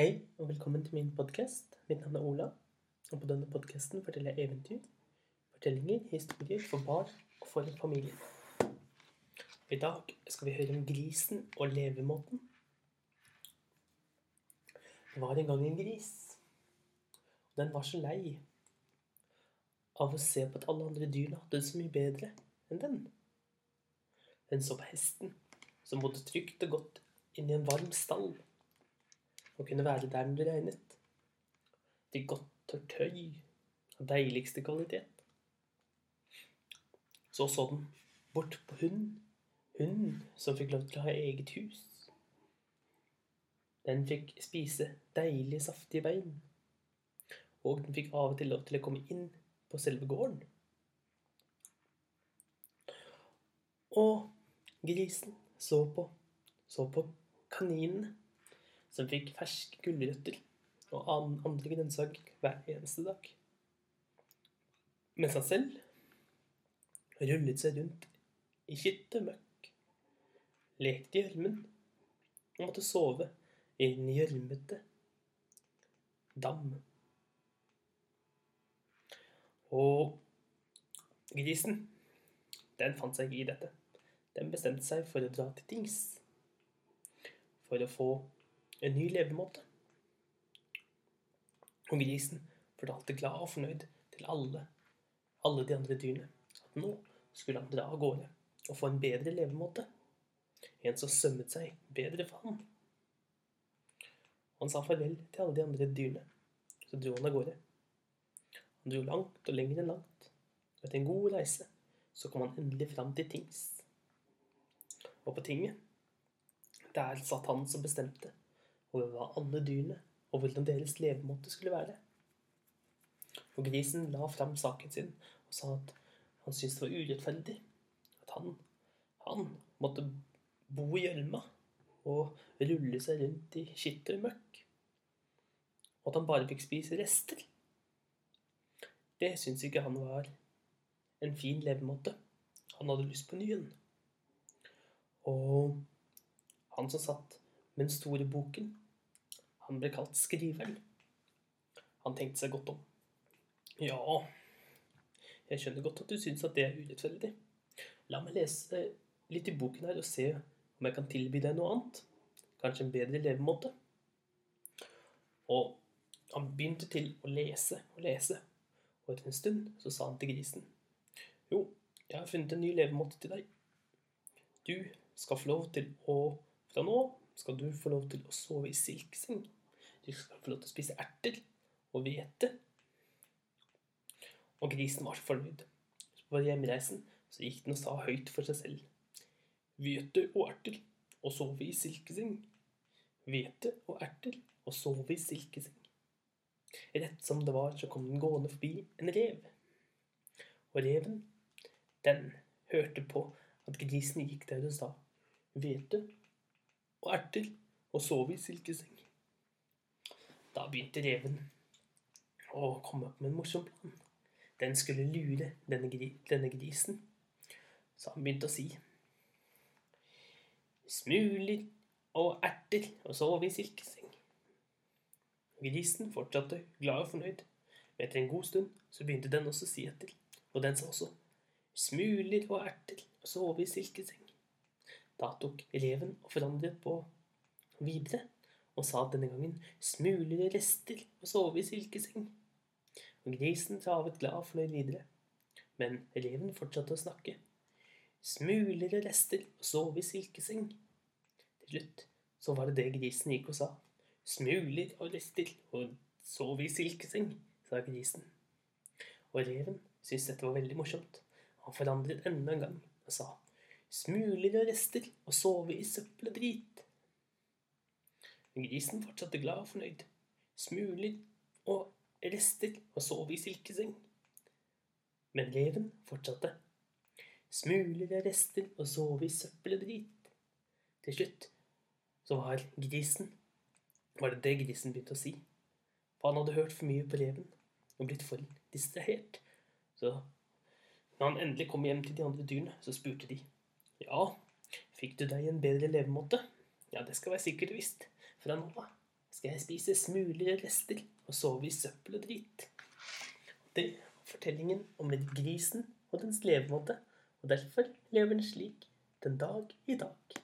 Hei, og velkommen til min podkast. Mitt navn er Ola. Og på denne podkasten forteller jeg eventyr, fortellinger, historier for barn og for familier. I dag skal vi høre om grisen og levemåten. Det var en gang en gris. Og den var så lei av å se på at alle andre dyrene hadde det så mye bedre enn den. Den så på hesten, som bodde trygt og godt inni en varm stall og kunne være der når det regnet. Til godt tørt tøy av deiligste kvalitet. Så så den bort på hunden, hunden som fikk lov til å ha eget hus. Den fikk spise deilige, saftige bein, og den fikk av og til lov til å komme inn på selve gården. Og grisen så på, så på kaninene som fikk ferske gulrøtter og andre grønnsaker hver eneste dag. Mens han selv rullet seg rundt i kyttemøkk, lekte i gjørmen og måtte sove i en gjørmete dam. Og grisen, den fant seg ikke i dette. Den bestemte seg for å dra til tings for å få en ny levemåte. Og grisen fortalte glad og fornøyd til alle, alle de andre dyrene at nå skulle han dra av gårde og få en bedre levemåte. En som sømmet seg bedre for ham. Han sa farvel til alle de andre dyrene. Så dro han av gårde. Han dro langt og lenger enn langt. Og etter en god reise så kom han endelig fram til tings. Og på tinget, der satt han som bestemte over hva alle dyrene og hvordan deres levemåte skulle være. Og grisen la fram saken sin og sa at han syntes det var urettferdig at han, han måtte bo i gjørma og rulle seg rundt i skitt og møkk, og at han bare fikk spise rester. Det syntes ikke han var en fin levemåte. Han hadde lyst på nyen. Og han som satt med den store boken, han ble kalt Skriveren. Han tenkte seg godt om. Ja, jeg skjønner godt at du syns at det er urettferdig. La meg lese litt i boken her og se om jeg kan tilby deg noe annet. Kanskje en bedre levemåte. Og han begynte til å lese og lese, og etter en stund så sa han til grisen. Jo, jeg har funnet en ny levemåte til deg. Du skal få lov til å Fra nå skal du få lov til å sove i silkeseng. Du skal få lov til å spise erter og hvete. Og grisen var så fornøyd. På hjemreisen så gikk den og sa høyt for seg selv. Hvete og erter og sove i silkeseng. Hvete og erter og sove i silkeseng. Rett som det var, så kom den gående forbi en rev. Og reven, den hørte på at grisen gikk der og sa hvete og erter og sove i silkeseng. Da begynte reven å komme opp med en morsom plan. Den skulle lure denne, denne grisen. Så han begynte å si Smuler og erter og sove i silkeseng. Grisen fortsatte glad og fornøyd. Men etter en god stund så begynte den også å si etter. Og den sa også smuler og erter og sove i silkeseng. Da tok reven og forandret på videre og sa denne gangen smuler rester og sove i silkeseng. Og grisen travet glad og fløy videre. Men reven fortsatte å snakke. Smuler rester og sove i silkeseng. Til slutt så var det det grisen gikk og sa. Smuler og rester og sove i silkeseng, sa grisen. Og reven syntes dette var veldig morsomt. Han forandret enda en gang og sa smuler og rester og sove i søppel og drit. Men grisen fortsatte glad og fornøyd. Smuler og rester og sov i silkeseng. Men reven fortsatte. Smuler og rester og sov i søppel og drit. Til slutt så var grisen Var det det grisen begynte å si? For han hadde hørt for mye på reven og blitt for distrahert. Så når han endelig kom hjem til de andre dyrene, så spurte de. Ja, fikk du deg en bedre levemåte? Ja, det skal være sikkert og visst. Fra nå av skal jeg spise smuler rester og sove i søppel og drit. Det var fortellingen om grisen og dens levemåte, og derfor lever den slik den dag i dag.